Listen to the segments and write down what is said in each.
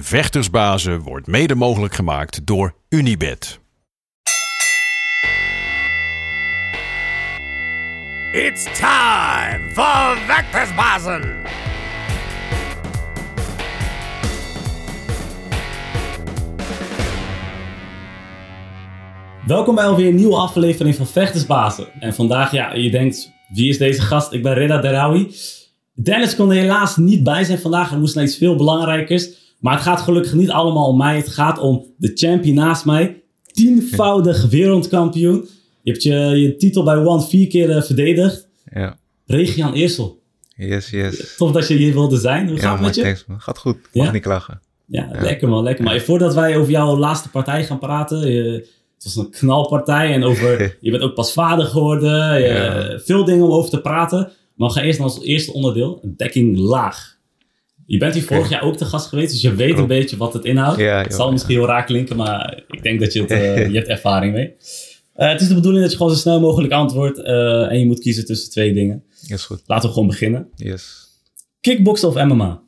Vechtersbazen wordt mede mogelijk gemaakt door Unibed. It's time for Vectorsbazen! Welkom bij alweer een nieuwe aflevering van Vechtersbazen. En vandaag, ja, je denkt, wie is deze gast? Ik ben Reda Derawi. Dennis kon er helaas niet bij zijn vandaag. Er moest naar iets veel belangrijkers. Maar het gaat gelukkig niet allemaal om mij. Het gaat om de champion naast mij. Tienvoudig wereldkampioen. Je hebt je, je titel bij One vier keer eh, verdedigd. Ja. Regian Eersel. Yes, yes. Tof dat je hier wilde zijn. Hoe gaat ja, het man, met je? thanks man. Gaat goed. Mag Ja? niet klagen. Ja, lekker man, lekker man. Voordat wij over jouw laatste partij gaan praten, je, het was een knalpartij en over, je bent ook pas vader geworden, je- Ja. veel dingen om over te praten. Maar we gaan eerst naar ons eerste onderdeel, een dekking laag. Je bent hier vorig jaar ook te gast geweest, dus je weet een beetje wat het inhoudt. Ja, het zal misschien heel raar klinken, maar ik denk dat je, het, eh, je hebt ervaring mee. Eh, het is de bedoeling dat je gewoon zo snel mogelijk antwoordt eh, en je moet kiezen tussen twee dingen. Is goed. Laten we gewoon beginnen. Yes. Kickboksen of MMA?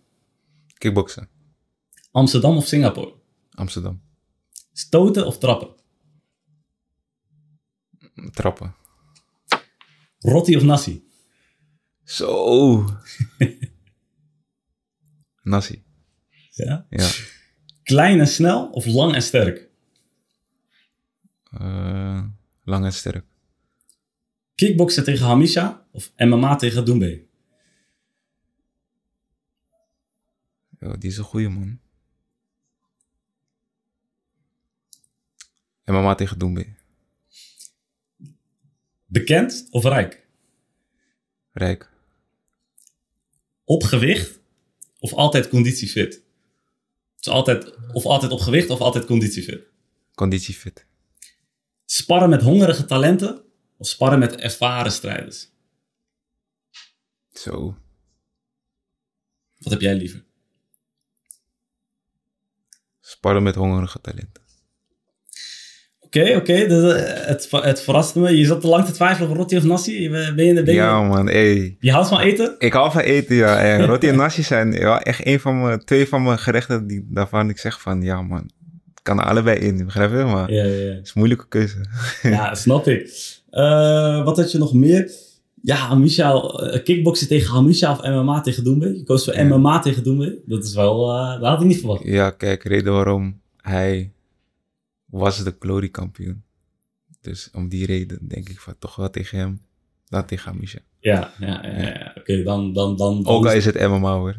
Kickboksen. Amsterdam of Singapore? Amsterdam. Stoten of trappen? Trappen. Rotti of nasi? Zo. Nasi. Ja. Ja. Klein en snel of lang en sterk? Eh, lang en sterk. Kickboksen tegen Hamisha of MMA tegen Doembe? Die is een goeie man. En mama tegen Doembe. Bekend of rijk? Rijk. Op gewicht of altijd conditiefit? Dus altijd, of altijd op gewicht of altijd conditiefit? Conditiefit. Sparren met hongerige talenten of sparren met ervaren strijders? Zo. Wat heb jij liever? Sparren met hongerige talenten. Oké, oké. dus, eh, het, het verraste me. Je zat te lang te twijfelen over Rotti of Nasi. Ben je, ben je, Ja man, ey. je houdt van eten? Ik hou van eten, ja. En roti en nasi zijn ja, echt een van mijn, twee van mijn gerechten die, daarvan ik zeg van, ja man, ik kan er allebei in, begrijp je? Maar Ja, ja, ja. het is een moeilijke keuze. Ja, snap ik. Eh, wat had je nog meer? Ja, Hamisha, eh, kickboksen tegen Hamisha of MMA tegen Doembe. Je koos voor MMA tegen Doembe. Dat is wel, eh, dat had ik niet verwacht. Ja, kijk, reden waarom hij was de glory kampioen. Dus om die reden denk ik van toch wel tegen hem dan tegen Amisha. Ja, ja, ja, ja. oké, dan, dan, dan, dan Ook al is- het MMA hoor.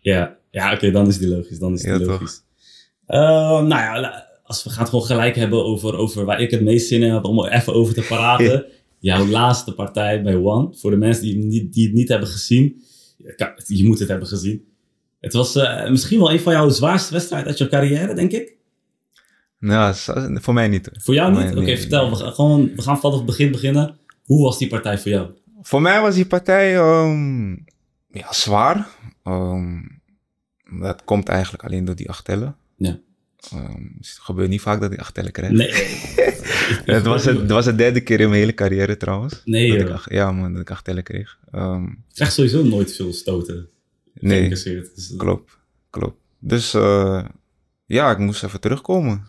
Ja, ja oké, dan is die logisch. Dan is die logisch. Eh, nou ja, als we gaan het gewoon gelijk hebben over, over waar ik het meest zin in heb om er even over te praten. Jouw laatste partij bij One. Voor de mensen die, het niet- die het niet hebben gezien. Je moet het hebben gezien. Het was eh, misschien wel een van jouw zwaarste wedstrijden uit je carrière, denk ik. Nou, voor mij niet. Voor jou Voor niet? Oké, vertel. We gaan, gewoon, we gaan vanaf het begin beginnen. Hoe was die partij voor jou? Voor mij was die partij ehm, ja, zwaar. Ehm, dat komt eigenlijk alleen door die acht tellen. Ja. Ehm, dus het gebeurt niet vaak dat ik acht tellen krijg. Nee. Het was, het, het was de derde keer in mijn hele carrière trouwens. Nee, dat ik acht, ja man, dat ik acht tellen kreeg. Ehm, Ik krijg sowieso nooit veel stoten. nee. Dus, eh, klopt, klopt. Dus eh, ja, ik moest even terugkomen.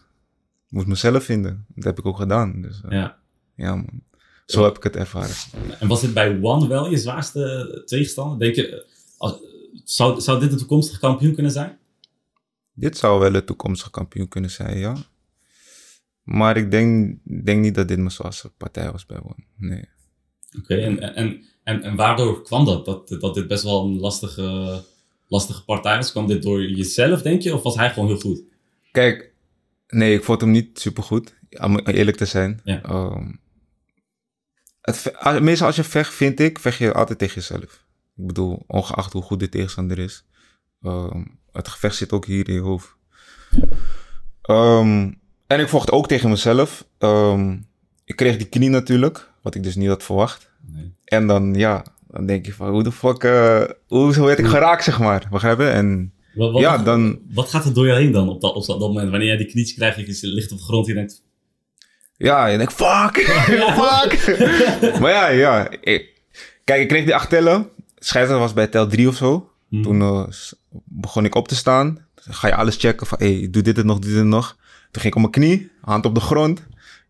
Moest mezelf vinden. Dat heb ik ook gedaan. Dus eh, ja. Ja. man, zo heb ik het ervaren. En was dit bij One wel je zwaarste tegenstander? Denk je, eh, als- zou, zou dit een toekomstige kampioen kunnen zijn? Dit zou wel een toekomstige kampioen kunnen zijn, ja. Maar ik denk, denk niet dat dit mijn zwaarste partij was bij One. Nee. Oké, en, en, en, en waardoor kwam dat? dat? Dat dit best wel een lastige, lastige partij was? Kwam dit door jezelf, denk je? Of was hij gewoon heel goed? Kijk, nee, ik vond hem niet supergoed. Om eerlijk te zijn. Ja. Ehm, het, als- meestal als je vecht, vind ik, vecht je altijd tegen jezelf. Ik bedoel, ongeacht hoe goed de tegenstander is. Ehm, het gevecht zit ook hier in je hoofd. Ehm, en ik vocht ook tegen mezelf. Ik kreeg die knie natuurlijk, wat ik dus niet had verwacht. Nee. En dan, ja, dan denk je van, hoe de fuck, hoe, hoe werd ik geraakt, zeg maar. Begrijp je? En Wat, wat, Ja, dan- wat gaat er door je heen dan op dat, op dat moment? Wanneer jij die knietje krijgt, je ligt op de grond en je denkt... Ja, je denkt, fuck, fuck. maar ja, ja. Ik, kijk, ik kreeg die acht tellen. Scheidsrechter was bij tel 3 of zo. Hmm. Toen eh, begon ik op te staan. ga je alles checken van, hey, doe dit en nog, dit en nog. Toen ging ik op mijn knie, hand op de grond.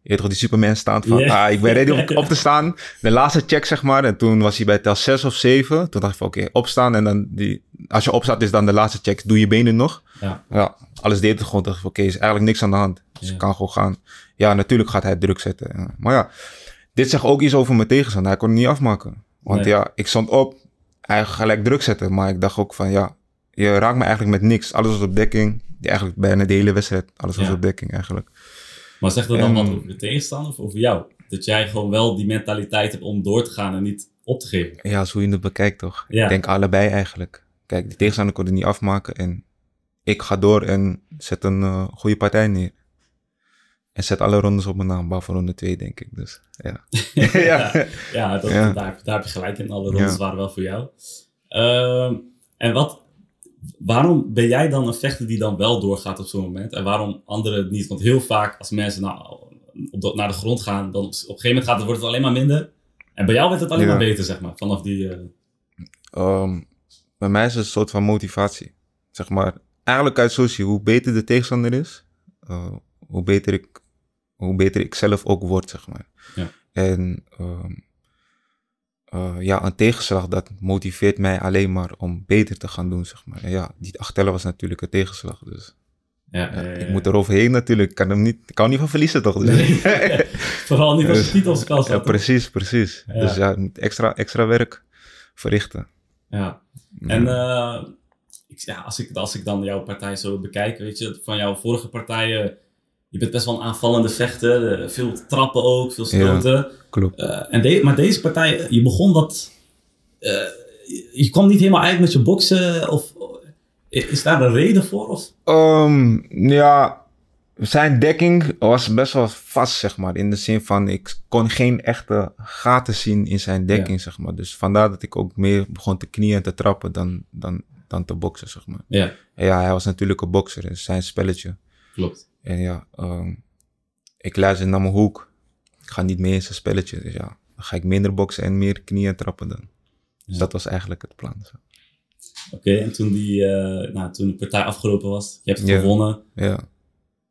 Je weet toch, die Superman staat van, ah, ik ben ready om op te staan. De laatste check, zeg maar. En toen was hij bij tel 6 of 7. Toen dacht ik van, oké, opstaan. En dan, die, als je opstaat, is dan de laatste check. Doe je benen nog. Ja. Ja, alles deed het gewoon. Dacht ik oké, is eigenlijk niks aan de hand. Dus Ja. ik kan gewoon gaan. Ja, natuurlijk gaat hij druk zetten. ja. Maar ja, dit zegt ook iets over mijn tegenstander. Hij kon het niet afmaken. Want Nee. ja, ik stond op. Hij gelijk druk zetten. Maar ik dacht ook van, ja, je raakt me eigenlijk met niks. Alles was op dekking. Die eigenlijk bijna de hele wedstrijd. Alles was op dekking eigenlijk. Maar zegt dat dan wat over de tegenstander of over jou? Dat jij gewoon wel die mentaliteit hebt om door te gaan en niet op te geven. Ja, zo je het bekijkt toch? Ja. Ik denk allebei eigenlijk. Kijk, die tegenstander kon het niet afmaken. En ik ga door en zet een eh, goede partij neer. En zet alle rondes op mijn naam, behalve ronde 2, denk ik. Dus ja. ja. Ja, dat, Ja. Daar, daar heb je gelijk in. Alle rondes waren wel voor jou. Ehm, en wat, waarom ben jij dan een vechter die dan wel doorgaat op zo'n moment? En waarom anderen het niet? Want heel vaak als mensen nou, op de- naar de grond gaan, dan op, op een gegeven moment gaat het, wordt het alleen maar minder. En bij jou werd het alleen Ja. maar beter, zeg maar. Vanaf die... eh, Ehm, bij mij is het een soort van motivatie. Zeg maar, eigenlijk uit je, hoe beter de tegenstander is, eh, hoe, beter ik, hoe beter ik zelf ook word, zeg maar. Ja. En ehm, eh, ja, een tegenslag, dat motiveert mij alleen maar om beter te gaan doen, zeg maar. En ja, die achtellen was natuurlijk een tegenslag, dus ja, ja, ik moet er overheen natuurlijk. Ik kan, hem niet, kan niet van verliezen, toch? Dus- Nee. Vooral niet als het niet op het spel ja, staat. precies, precies. Dus ja, extra, extra werk verrichten. Ja. En eh, ik, ja, als, ik, als ik dan jouw partij zo bekijk, weet je, van jouw vorige partijen, je bent best wel een aanvallende vechter, eh, veel trappen ook, veel stoten. Klopt. Eh, en de- maar deze partij, je begon wat, eh, je- kwam niet helemaal uit met je boksen, of is daar een reden voor? Of? Ehm, ja, zijn dekking was best wel vast, zeg maar. In de zin van, ik kon geen echte gaten zien in zijn dekking, zeg maar. Dus vandaar dat ik ook meer begon te knieën en te trappen dan, dan, dan te boksen, zeg maar. Ja, ja, hij was natuurlijk een bokser, dus zijn spelletje. klopt. En ja, ehm, ik luister naar mijn hoek. Ik ga niet mee in zijn spelletje, dus ja. Dan ga ik minder boksen en meer knieën en trappen dan. Dus Ja. dat was eigenlijk het plan. Zo. Oké, en toen, die, eh, nou, toen de partij afgelopen was, je hebt het Ja. gewonnen, Ja.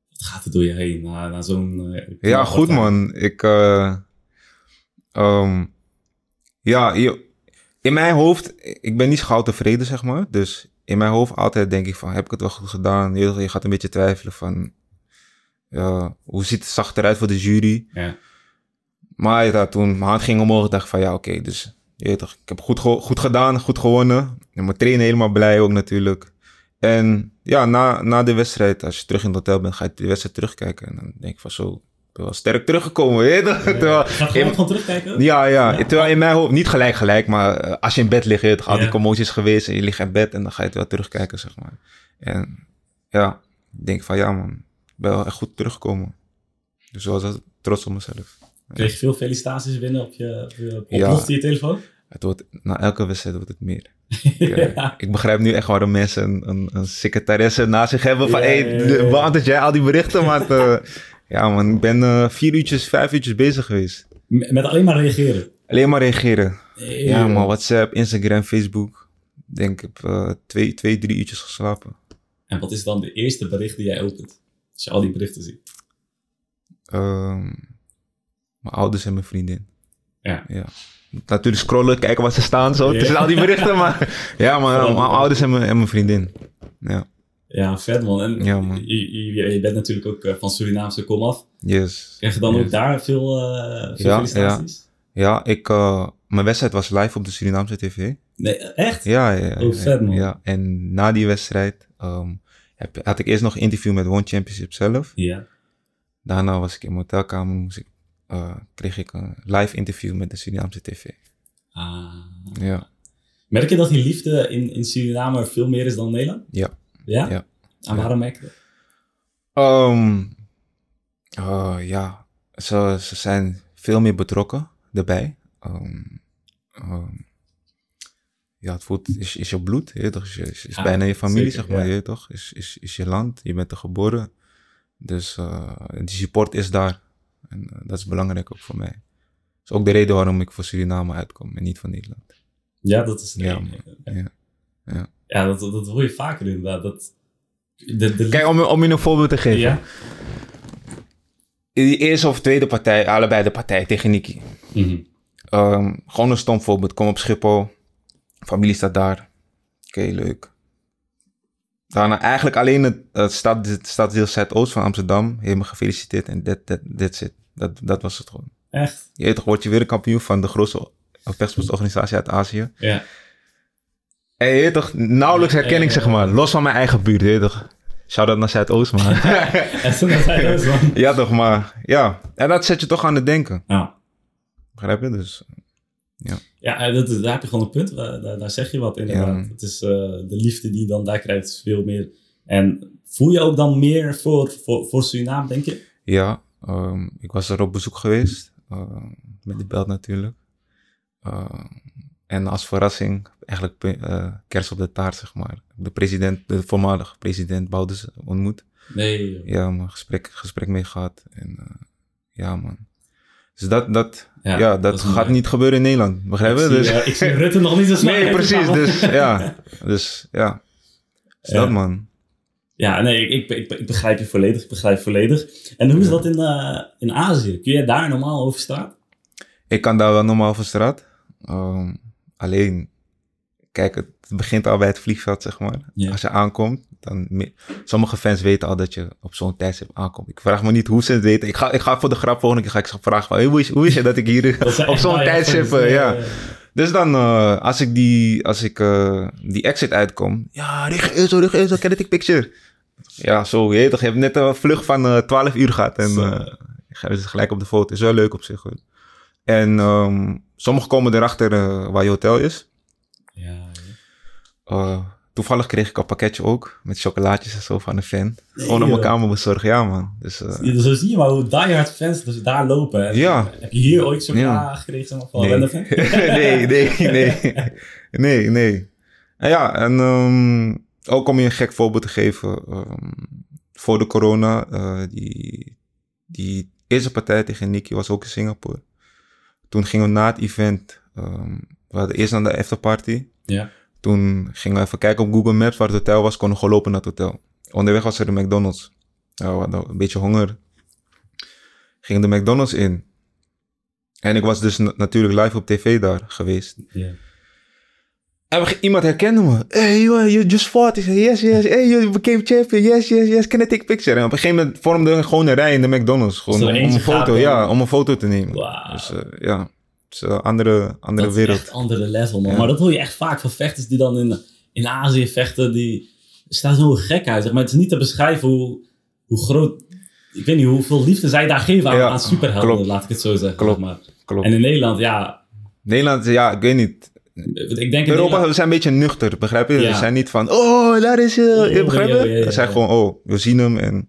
wat gaat er door je heen na, na zo'n... eh, Ja, goed man. Ik, eh, ehm, ja, in mijn hoofd, ik ben niet gauw tevreden, zeg maar. Dus in mijn hoofd altijd denk ik van, heb ik het wel goed gedaan? Je gaat een beetje twijfelen van, ja, hoe ziet het zacht eruit voor de jury? Ja. Maar ja, toen mijn hand ging omhoog, dacht ik van, ja, oké, dus je weet toch, ik heb goed, goed gedaan, goed gewonnen. En mijn trainer helemaal blij ook natuurlijk. En ja, na, na de wedstrijd, als je terug in het hotel bent, ga je de wedstrijd terugkijken. En dan denk ik van zo, ik ben wel sterk teruggekomen, weet je? Terwijl- Gaat gewoon, gewoon terugkijken? ja, ja, Ja. terwijl in mijn hoofd, niet gelijk gelijk, maar eh, als je in bed ligt, je toch, al die Ja. commoties geweest en je ligt in bed en dan ga je het wel terugkijken, zeg maar. En ja, ik denk van ja man, ben wel echt goed teruggekomen. Dus ik was wel trots op mezelf. Kreeg je veel felicitaties binnen op je, op je, op Ja. plofte je telefoon? Het wordt, na elke wedstrijd wordt het meer. Ik, eh, ja. ik begrijp nu echt waarom mensen een, een, een secretaresse naast zich hebben van, Ja, hey, beantwoord jij al die berichten? Maar eh, ja man, ik ben eh, vier uurtjes, vijf uurtjes bezig geweest. Met alleen maar reageren. Alleen maar reageren. Ja, man, WhatsApp, Instagram, Facebook. Ik Denk ik heb twee, twee, drie uurtjes geslapen. En wat is dan de eerste bericht die jij opent? Als je al die berichten ziet. Ehm, mijn ouders en mijn vriendin. Ja. ja. Natuurlijk scrollen, kijken waar ze staan zo. Ja. Tussen al die berichten, maar... Ja, maar mijn ouders en mijn, en mijn vriendin. Ja, Ja, vet man. En Ja, man. Je, je, je bent natuurlijk ook eh, van Surinaamse komaf. yes. Krijg je dan Yes. ook daar veel, veel Ja, felicitaties? Ja, ik... eh, mijn wedstrijd was live op de Surinaamse tv. Nee, echt? Ja, ja. ja, Oh, vet, man. Ja, en na die wedstrijd... ehm, heb, had ik eerst nog een interview met One Championship zelf. Ja. Daarna was ik in mijn hotelkamer, moest ik, eh, kreeg ik een live interview met de Surinaamse tv. Ah. Ja, Merk je dat die liefde in, in Suriname veel meer is dan Nederland? ja. Ja? Ja. En waarom merk je dat? Ehm, eh, ja, ze, ze zijn veel meer betrokken erbij. Ehm, ehm, ja, het voelt, is, is je bloed, je toch? Is, je- is, is Ah, bijna je familie, zeker, zeg maar, ja. je toch? Is, is, is je land, je bent er geboren. Dus eh, die support is daar. En eh, dat is belangrijk ook voor mij. Dat is ook de reden waarom ik voor Suriname uitkom en niet voor Nederland. Ja, dat is... Ja. Ja. Ja. Ja, dat, dat hoor je vaker inderdaad. Dat, De, de, Kijk, om, om je een voorbeeld te geven. ja? Die eerste of tweede partij, allebei de partij tegen Niki. Mhm. Ehm, gewoon een stom voorbeeld. Kom op Schiphol. Familie staat daar. Oké, leuk. Daarna eigenlijk alleen het, het, stad, het stadsdeel Zuidoost van Amsterdam. Me gefeliciteerd en dat that, that's it. Dat, dat was het gewoon. Echt? Je toch, word je weer een kampioen van de grootste vechtsportorganisatie uit Azië. Ja. En je toch, nauwelijks herkenning zeg maar. Los van mijn eigen buurt, je toch. Shout-out naar Zuidoost, man. Dus van... ja toch, maar ja. En dat zet je toch aan het denken. Ja. Begrijp je? Dus Ja, eh, dat, daar heb je gewoon een punt. Daar, daar, zeg je wat inderdaad. Ja. Het is eh, de liefde die je dan daar krijgt veel meer. En voel je ook dan meer voor, voor, voor Suriname, denk je? Ja, ehm, ik was er op bezoek geweest. met de belt natuurlijk. En als verrassing, eigenlijk eh kerst op de taart, zeg maar. De president, de voormalige president Bouders ontmoet. Nee. Ja, man, gesprek, gesprek mee gehad. En eh, ja, man. Dus dat, dat, Ja, ja, dat, gaat mooi. niet gebeuren in Nederland. Begrijp je? Dus, eh, ik zie Rutte nog niet zo snel. nee, precies. Dus ja, dus ja. Dus Ja. dat, man. Ja, nee, ik, ik, ik, begrijp je volledig. Ik begrijp je volledig. En hoe is dat in, eh, in Azië? Kun je daar normaal over staan? Ik kan daar wel normaal over straat. Ehm, alleen, kijk, het begint al bij het vliegveld, zeg maar. Ja. Als je aankomt, dan... me- Sommige fans weten al dat je op zo'n tijdstip aankomt. Ik vraag me niet hoe ze het weten. Ik ga, ik ga voor de grap volgende keer ga ik ze vragen van... Hey, hoe, is, hoe is het dat ik hier Dat op zo'n tijdstip... eh, Ja, ja. Dus dan, eh, als ik die, als ik, eh, die exit uitkom... Ja, Rick zo, Rick zo, kinetic picture. Ja, zo, je toch. Je hebt net een vlucht van eh 12 uur gehad. En Zo. eh ik ga dus gelijk op de foto. Is wel leuk op zich. hoor. En ehm, sommigen komen erachter waar je hotel is. Ja, ja. Toevallig kreeg ik een pakketje ook. Met chocolaatjes en zo van een fan. Gewoon op mijn kamer bezorgd. Ja, man. Dus Ja, Zo zie je maar hoe diehard fans dus daar lopen. En Ja. Heb je hier ooit zo'n Ja. gekregen van nee. een fan? nee, nee, nee. Nee, nee. En ja, en ehm, ook om je een gek voorbeeld te geven. ehm, voor de corona, eh, die, die eerste partij tegen Nicky was ook in Singapore. Toen gingen we na het event, ehm, we hadden eerst naar de afterparty. Ja. Toen gingen we even kijken op Google Maps waar het hotel was, konden we gewoon lopen naar het hotel. Onderweg was er de McDonald's. Ja, we hadden een beetje honger. Gingen de McDonald's in. En ik was dus na- natuurlijk live op tv daar geweest. En we- iemand herkende me. Hey, you, you just fought. Ik zei, yes, yes. Hey, you became champion. Yes, yes, yes. Can I take a picture? En op een gegeven moment vormde gewoon een rij in de McDonald's. Gewoon om, een foto, ja, om een foto te nemen. Wauw. Dus eh, ja, is een andere, andere Dat is wereld. echt andere level, man. Ja. Maar dat hoor je echt vaak van vechters die dan in, in Azië vechten. Die staan zo gek uit. Zeg maar het is niet te beschrijven hoe, hoe groot... Ik weet niet hoeveel liefde zij daar geven aan, Ja, aan superhelden, klopt. laat ik het zo zeggen. Klopt. Maar. Klopt. En in Nederland, ja... Nederland, ja, ik weet niet. Ik denk in Europa, Nederland- we zijn een beetje nuchter, begrijp je? Ja. We zijn niet van, oh, daar is je. je Oh, begrijp je? We zijn gewoon, oh, we zien hem. En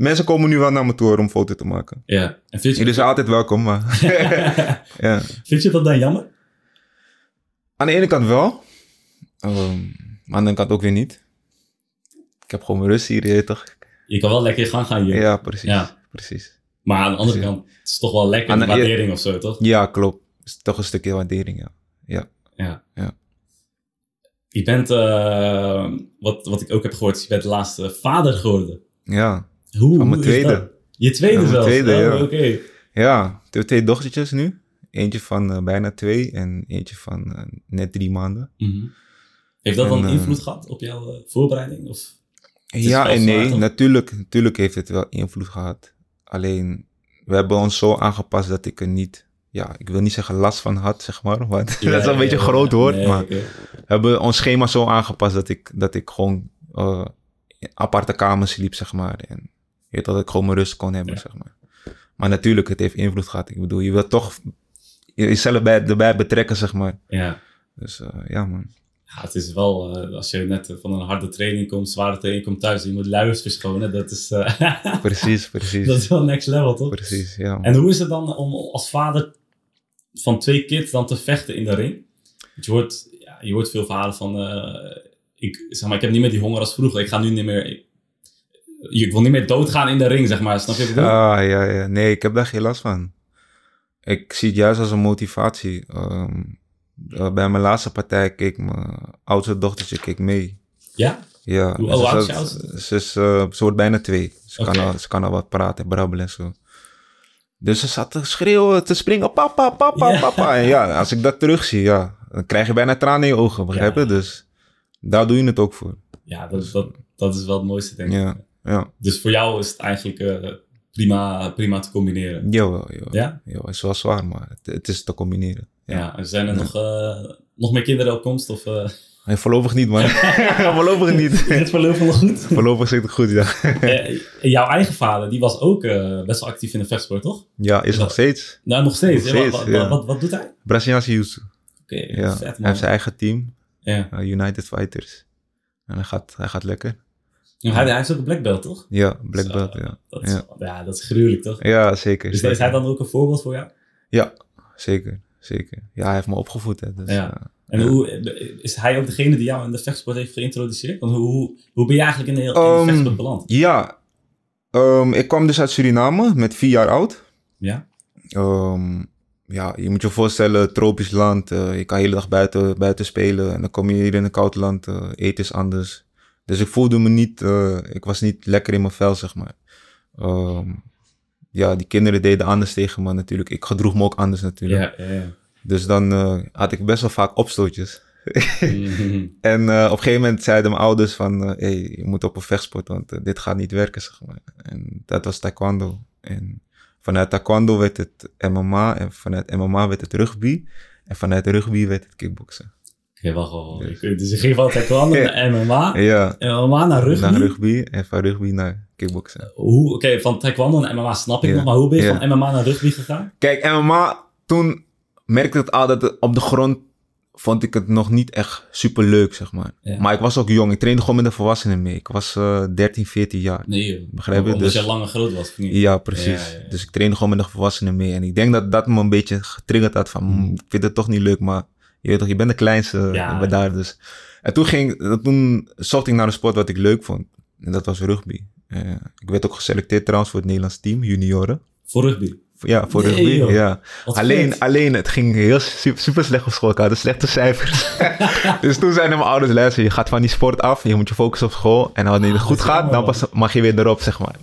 mensen komen nu wel naar me toe om foto te maken. Ja. En vind je, altijd welkom, maar ja. vind je dat dan jammer? Aan de ene kant wel, ehm, maar aan de andere kant ook weer niet. Ik heb gewoon mijn rust hier, je toch? Je kan wel lekker je gang gaan hier. Ja, precies. Ja. Precies. Maar aan de andere Ja. kant, het is toch wel lekker de de- waardering of zo, toch? Ja, klopt. is toch een stukje waardering, ja. Ja. Ja. Ja. Je bent, eh, wat, wat ik ook heb gehoord, je bent de laatste vader geworden. Ja. Hoe, Van mijn hoe tweede. Je tweede Van mijn zelfs? tweede, Oh, ja. Oké. Ja, ik heb twee dochtertjes nu. Eentje van eh, bijna twee en eentje van eh, net drie maanden. Mhm. Heeft dat dan eh, invloed gehad op jouw voorbereiding? Of? Ja en nee, natuurlijk, natuurlijk heeft het wel invloed gehad. Alleen, we hebben ons zo aangepast dat ik er niet, ja, ik wil niet zeggen last van had, zeg maar. Want dat is Ja, een ja, beetje ja, groot ja. woord, Nee, maar we hebben ons schema zo aangepast dat ik, dat ik gewoon in aparte kamers liep, zeg maar. En weet dat ik gewoon mijn rust kon hebben, Ja. zeg maar. Maar natuurlijk, het heeft invloed gehad. Ik bedoel, je wilt toch jezelf bij, erbij betrekken, zeg maar. Ja. Dus eh, ja, man. ja, het is wel, eh, als je net van een harde training komt, zware training komt thuis, je moet luiers verschonen, dat is, eh, Precies, precies. dat is wel next level, toch? Precies, ja. man. En hoe is het dan om als vader van twee kids dan te vechten in de ring? Want je hoort, ja, je hoort veel verhalen van, eh, ik, zeg maar, ik heb niet meer die honger als vroeger. Ik ga nu niet meer, ik, ik wil niet meer doodgaan in de ring, zeg maar. Snap je wat ik bedoel? Ah, ja, ja. Nee, ik heb daar geen last van. Ik zie het juist als een motivatie. Ehm, eh, bij mijn laatste partij keek mijn oudste dochtertje keek mee. Ja? Ja. Hoe oud is je oudste? Ze, is, eh, ze wordt bijna twee. Ze, kan al, ze kan al wat praten en brabbelen en zo. Dus ze zat te schreeuwen, te springen, papa, papa, Ja. papa. En ja, als ik dat terugzie, ja, dan krijg je bijna tranen in je ogen, begrijp je? Ja. Dus daar doe je het ook voor. Ja, dat, dat, dat is wel het mooiste, denk ik. Ja, ja. Dus voor jou is het eigenlijk eh, prima, prima te combineren. Jawel, jawel. Ja? Jawel, het is wel zwaar, maar het, het is te combineren. Ja. Ja. zijn er nog, eh, nog meer kinderen op komst? Of eh En voorlopig niet, man. voorlopig niet. is het voorlopig nog goed? voorlopig zit het goed, ja. Jouw eigen vader, die was ook best wel actief in de vechtsport, toch? Ja, is nog steeds. Nou, nog steeds. Nog steeds, wat, wat, wat, wat doet hij? Braziliaanse jiu-jitsu. Oké, Hij heeft zijn eigen team, Ja. United Fighters. En hij gaat, hij gaat lekker. Ja, Hij, hij heeft ook een black belt, toch? Ja, black Zo, belt, ja. Dat is, Ja. ja. dat is gruwelijk, toch? Ja, zeker. Dus zeker. is hij dan ook een voorbeeld voor jou? Ja, zeker, zeker. Ja, hij heeft me opgevoed, hè. Dus, Ja. eh, En Ja. hoe, is hij ook degene die jou in de vechtsport heeft geïntroduceerd? Want hoe, hoe, hoe ben je eigenlijk in de, in de Ehm, vechtsport beland? ja, Ehm, ik kwam dus uit Suriname met vier jaar oud. Ja? Ehm, ja, je moet je voorstellen, tropisch land. eh, je kan de hele dag buiten, buiten spelen. En dan kom je hier in een koud land. eh, eten is anders. Dus ik voelde me niet... eh, ik was niet lekker in mijn vel, zeg maar. Ehm, ja, die kinderen deden anders tegen me natuurlijk. Ik gedroeg me ook anders natuurlijk. Ja, ja, ja. Dus dan eh, had ik best wel vaak opstootjes. Mhm. En eh, op een gegeven moment zeiden mijn ouders van... hey, je moet op een vechtsport, want dit gaat niet werken, zeg maar. En dat was taekwondo. En vanuit taekwondo werd het MMA. En vanuit MMA werd het rugby. En vanuit rugby werd het kickboksen. Ik weet- Dus je ging van taekwondo naar MMA. Ja, MMA naar rugby. naar rugby. En van rugby naar kickboksen. Hoe, Oké, van taekwondo naar MMA snap ik Ja. nog, maar hoe ben je Ja. van MMA naar rugby gegaan? Kijk, MMA, toen merkte ik het al dat het op de grond vond ik het nog niet echt super leuk, zeg maar. Ja. Maar ik was ook jong. Ik trainde gewoon met de volwassenen mee. Ik was eh 13, 14 jaar. Nee. Begrijp je? Dus- je lang en groot was, niet? Ja, precies. Dus ik trainde gewoon met de volwassenen mee. En ik denk dat dat me een beetje getriggerd had van. "Hmm, ik vind het toch niet leuk, maar je weet toch, je bent de kleinste Ja. bij daar dus. En toen, ging, toen zocht ik naar een sport wat ik leuk vond. En dat was rugby. Eh, ik werd ook geselecteerd trouwens voor het Nederlands team, junioren. Voor rugby. Ja, voor Nee, rugby. joh. Ja. Wat Alleen, vet. alleen, het ging heel super, super slecht op school. Ik had slechte cijfers. dus toen zeiden mijn ouders, luister, je gaat van die sport af. Je moet je focussen op school. En wanneer het Ah, goed gaat, dan pas mag je weer erop, zeg maar.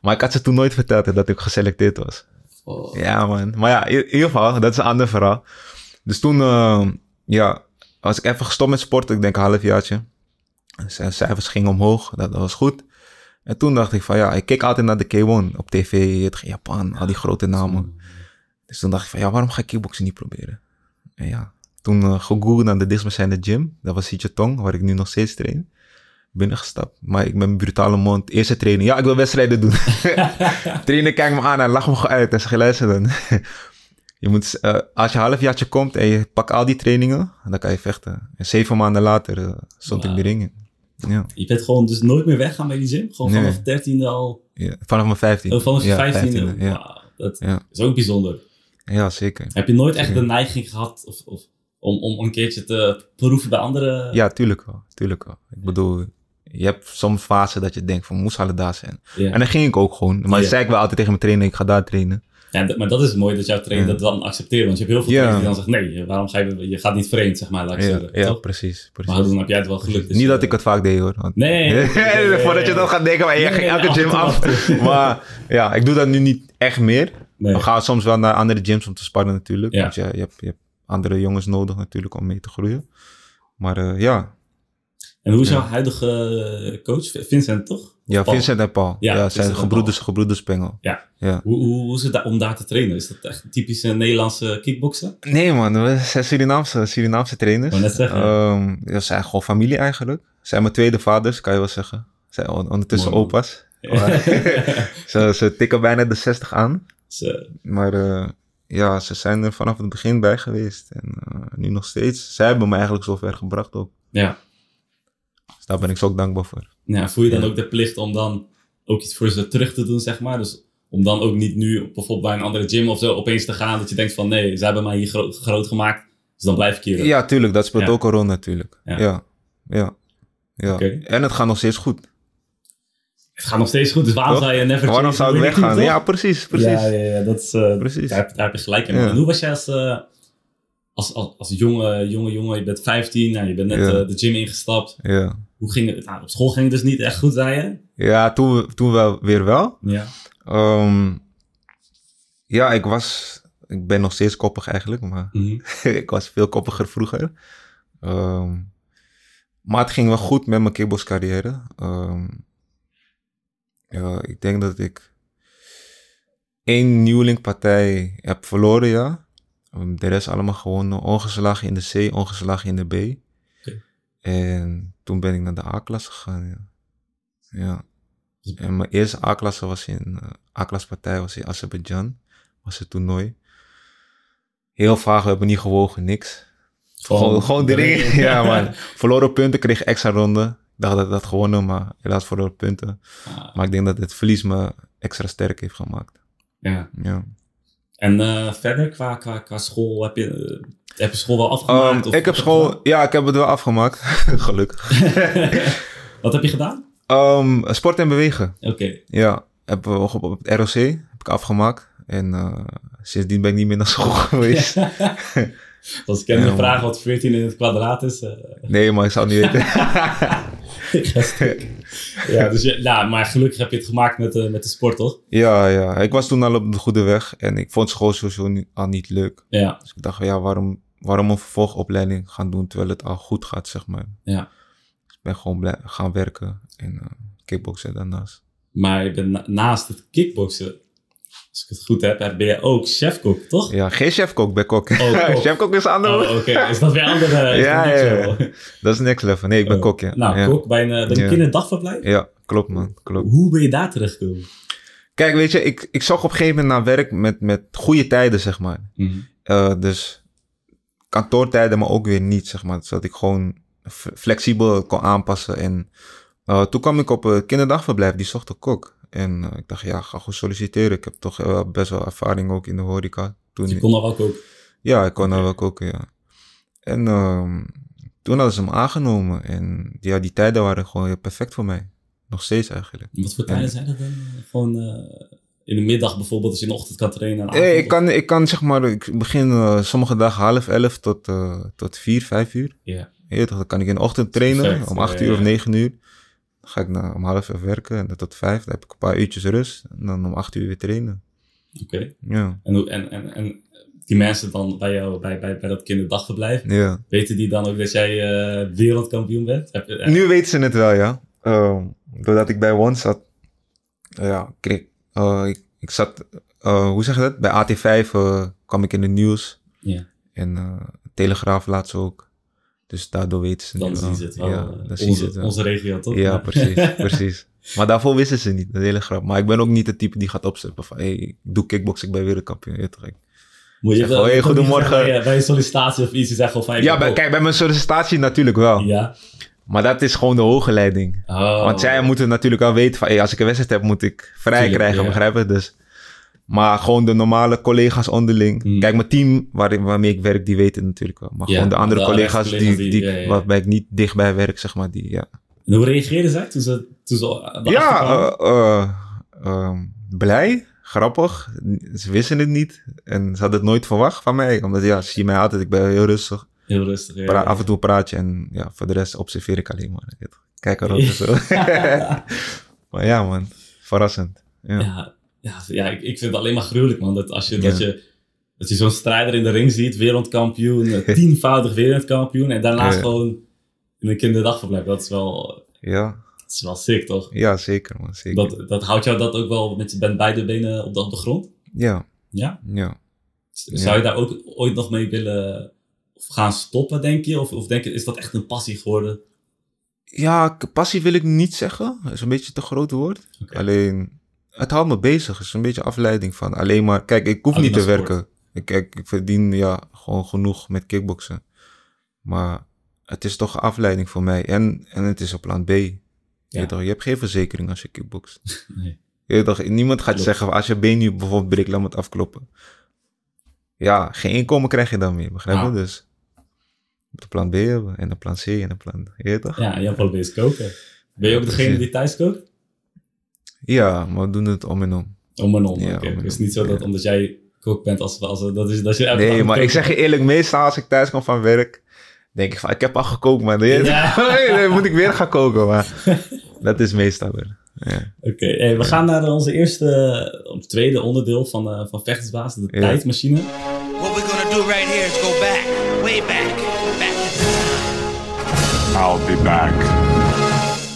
Maar ik had ze toen nooit verteld dat ik geselecteerd was. Oh. Ja, man. Maar ja, in in ieder geval, dat is een ander verhaal. Dus toen, eh, ja, was ik even gestopt met sporten. Ik denk een halfjaartje. Zijn cijfers gingen omhoog, dat, dat was goed. En toen dacht ik van, ja, ik keek altijd naar de K1 op tv, het Japan, al die grote namen. Dus toen dacht ik van, ja, waarom ga ik kickboksen niet proberen? En ja, toen eh, gegoogeld naar de dichtstbijzijnde gym. Dat was Tong, waar ik nu nog steeds train. Binnengestapt. Maar ik met mijn brutale mond. Eerste training. Ja, ik wil wedstrijden doen. Trainer kijkt me aan en lacht me gewoon uit. En zegt, luister dan. Je moet, eh, als je een halfjaartje komt en je pakt al die trainingen, dan kan je vechten. En zeven maanden later eh, stond ik de ring in. Ja, Je bent gewoon dus nooit meer weggaan bij die gym? Gewoon Nee. vanaf 13e al? ja. Vanaf mijn vijftien. Oh, vanaf je 15e? Ja. Dat is ook bijzonder. ja, zeker. Heb je nooit echt Zeker. de neiging gehad of, of, om, om een keertje te proeven bij andere... Ja, tuurlijk wel. Tuurlijk wel. Ik bedoel, je hebt soms fasen dat je denkt van, moest alle daar zijn. Ja. En dan ging ik ook gewoon. Maar Ja. zei ik wel altijd tegen mijn trainer, ik ga daar trainen. Ja, d- maar dat is mooi dat jouw trainer dat dan accepteert. Want je hebt heel veel trainers die dan zeggen, nee, waarom ga je... Je gaat niet vreemd, zeg maar, laat ik Ja, zeggen. ja toch? precies. precies. Maar dan heb jij het wel gelukt. dus Niet dat ik het vaak deed hoor. Want- Nee, Voordat je dan gaat denken, maar je Nee, ging elke gym af en en maar ja, ik doe dat nu niet echt meer. We gaan soms wel naar andere gyms om te sparren natuurlijk. Want je, hebt, je hebt andere jongens nodig natuurlijk om mee te groeien. Maar eh, ja. En hoe is jouw huidige eh, coach? Vincent, toch? Ja, Paul. Vincent en Paul. Ja, Ja, zijn gebroeders, gebroeders Pengel. Ja. Ja. Hoe, hoe, hoe is het daar om daar te trainen? Is dat echt een typische Nederlandse kickboksen? Nee man, we zijn Surinaamse, Surinaamse trainers. Net zeggen. Ja, ze zijn gewoon familie eigenlijk. Ze zijn mijn tweede vaders, kan je wel zeggen. Ze zijn on- ondertussen Mooi, opa's. ze, ze tikken bijna de 60 aan. Ze- Maar eh, ja, ze zijn er vanaf het begin bij geweest. En eh, nu nog steeds. Zij hebben me eigenlijk zover gebracht ook. ja. Daar ben ik zo ook dankbaar voor. ja. Voel je dan Ja. ook de plicht om dan ook iets voor ze terug te doen, zeg maar? Dus om dan ook niet nu bijvoorbeeld bij een andere gym of zo opeens te gaan dat je denkt van nee, ze hebben mij hier gro- groot gemaakt, dus dan blijf ik hier. Ja, tuurlijk. Dat speelt Ja. ook een rol natuurlijk. Ja. Ja. Ja. En het gaat nog steeds goed. Het gaat nog steeds goed, dus waarom Toch? zou je never Waarom zou ik weggaan? Ja, precies. Precies. Ja, ja, ja, dat is, eh, Precies. Daar, heb, daar heb je gelijk in. Ja. En hoe was jij als, eh, als, als, als jonge, jonge jongen, je bent 15, nou, je bent net Ja. eh, de gym ingestapt. Ja. Hoe ging het? Nou, op school ging het dus niet echt goed, zei je? Ja, toen, toen wel weer wel. Ja. Ehm, ja, ik was... Ik ben nog steeds koppig eigenlijk, maar Mhm. ik was veel koppiger vroeger. Ehm, maar het ging wel goed met mijn kickboxcarrière. Ehm, ja, ik denk dat ik één nieuwelingpartij heb verloren, ja. De rest allemaal gewonnen. Ongeslagen in de C, ongeslagen in de B. En toen ben ik naar de A-klasse gegaan, ja. Ja. En mijn eerste A-klasse was in... eh, A-klasse partij was in Azerbeidzjan. Was het toernooi. Heel vaag, we hebben niet gewogen, niks. Gewoon, gewoon de ring. Ja, man. Verloren punten, kreeg extra ronde. Ik dacht dat ik dat gewonnen, maar helaas verloren punten. Ah, Maar ik denk dat het verlies me extra sterk heeft gemaakt. ja. Ja. En eh, verder, qua, qua, qua school, heb je, eh, heb je school wel afgemaakt? Of- ik heb school, ja, ik heb het wel afgemaakt. Gelukkig. Wat heb je gedaan? Ehm, sport en bewegen. Oké. Ja, heb, we op, op het ROC heb ik afgemaakt. En eh, sindsdien ben ik niet meer naar school geweest. Als ik Ja, vragen wat 14 in het kwadraat is. eh, Nee, maar ik zou niet weten. ja, dus je, nou, maar gelukkig heb je het gemaakt met, eh, met de sport, toch? ja, ja, ik was toen al op de goede weg. En ik vond school sowieso niet- al niet leuk. Ja, Dus ik dacht, ja, waarom, waarom een vervolgopleiding gaan doen terwijl het al goed gaat, zeg maar. ja. Dus ik ben gewoon blij, gaan werken en eh kickboksen daarnaast. Maar je bent na- naast het kickboksen, als ik het goed heb, ben je ook chefkok, toch? Ja, geen chefkok bij kok. Oh, kok. chefkok is anders. Oh, oké. Is dat weer andere? Ja, ja. Dat is next level. Nee, ik ben Oh. kok, ja. Nou, ja. kok bij een, eh, bij een Ja. kinderdagverblijf? Ja, klopt man, klopt. Hoe ben je daar terechtgekomen? Kijk, weet je, ik, ik zag op een gegeven moment naar werk met, met goede tijden, zeg maar. Mhm. Eh, dus kantoortijden, maar ook weer niet, zeg maar. Zodat ik gewoon flexibel kon aanpassen. En eh, toen kwam ik op een kinderdagverblijf, die zocht een kok. En eh, ik dacht, ja, ga gewoon solliciteren. Ik heb toch wel best wel ervaring ook in de horeca. Toen, Dus je kon al wel koken. Ja, ik kon nou wel koken, ja. En ehm, toen hadden ze hem aangenomen. En ja, die tijden waren gewoon perfect voor mij. Nog steeds eigenlijk. Wat voor tijden zijn dat dan? Gewoon eh, in de middag bijvoorbeeld, als je in de ochtend kan trainen. En Hey, ik, kan, ik kan zeg maar, ik begin eh, sommige dagen half elf tot, eh, tot vier, vijf uur. Ja. Ja, toch, dan kan ik in de ochtend trainen Perfect, om acht ja, uur of negen uur. Dan ga ik naar, om half elf werken en dan tot vijf. Dan heb ik een paar uurtjes rust. En dan om acht uur weer trainen. Oké. Ja, En, en, en, en die mensen dan bij jou, bij, bij, bij dat kinderdagverblijf, ja. weten die dan ook dat jij eh, wereldkampioen bent? Heb Nu weten ze het wel, ja. Ehm, doordat ik bij One zat. eh, ja, kreeg, eh, ik, ik zat, hoe zeg je dat? Bij AT5 eh, kwam ik in het nieuws. Ja. En Telegraaf laatst ook. Dus daardoor weten ze Dan nu zien ze het wel. Ja, eh, dan zien ze het onze, wel. onze regio, toch? Ja, precies, precies. Maar daarvoor wisten ze niet, dat is hele grap. Maar ik ben ook niet de type die gaat opsteppen van, hey, ik doe kickbox, ik ben wereldkampioen. Ja, toch? Ik- Moet je wel- hey, goedemorgen. zeggen Bij, een sollicitatie of iets, je zegt gewoon van... Ja, bij, kijk, bij mijn sollicitatie natuurlijk wel. Ja. Maar dat is gewoon de hoge leiding. Oh. Want zij moeten natuurlijk wel weten van, hey, als ik een wedstrijd heb, moet ik vrij Tuurlijk, krijgen, ja. begrijp je? Dus, maar gewoon de normale collega's onderling. Hmm. Kijk, mijn team waar, waarmee ik werk, die weten het natuurlijk wel. Maar Ja, gewoon de andere de collega's, die, die- die, ja, waarbij ik niet dichtbij werk, zeg maar, die, ja. En hoe reageerden zij toen ze, toen ze Ja, eh, eh, ehm, blij, grappig. Ze wisten het niet en ze hadden het nooit verwacht van mij. Omdat ja, ze zien mij altijd, ik ben heel rustig. Heel rustig. ja. Af en toe praat je en ja, voor de rest observeer ik alleen maar. Kijk erop en zo. maar ja man, verrassend. Ja. Ja, ja, ik, ik vind het alleen maar gruwelijk, man. Dat als je, Ja. dat je, dat je zo'n strijder in de ring ziet, wereldkampioen, eh, tienvoudig wereldkampioen, en daarnaast Ja. gewoon in een kinderdagverblijf. Dat is wel, Ja, dat is wel sick, toch? ja, zeker man, zeker. Dat, dat houdt jou dat ook wel met, met beide benen op de, op de grond? Ja, Ja? ja. Zou je daar ook ooit nog mee willen gaan stoppen, denk je? Of, of denk je, is dat echt een passie geworden? Ja, passie wil ik niet zeggen. Dat is een beetje te groot woord. Alleen, het houdt me bezig. Het is een beetje afleiding van alleen maar... Kijk, ik hoef Alleen niet te sport. werken. Ik, ik, ik verdien ja, gewoon genoeg met kickboksen. Maar het is toch een afleiding voor mij. En, en het is op plan B. Je, Ja. toch, je hebt geen verzekering als je kickbokst. Nee. Je toch, niemand gaat Klopt. zeggen, als je been nu bijvoorbeeld breekt, laat me het afkloppen. Ja, geen inkomen krijg je dan meer, begrijp je? Ah. Dus je moet een plan B hebben en een plan C en een plan... Je toch? Ja, en jij probeert koken. Ben je ook degene die thuis kookt? Ja, maar we doen het om en om. Om en om. Ja, oké. om en Het is niet zo dat Ja. omdat jij kok bent, als, als, dat is, dat je elke dag Nee, maar ik zeg je eerlijk, meestal als ik thuis kom van werk, denk ik van, ik heb al gekookt, man. Nee, Ja. nee, moet ik weer gaan koken, maar dat is meestal weer. Ja. Oké, hey, we gaan naar onze eerste, tweede onderdeel van, eh van Vechtersbaas, de Ja. tijdmachine. What we're gonna do right here is go back, way back, back to time. I'll be back.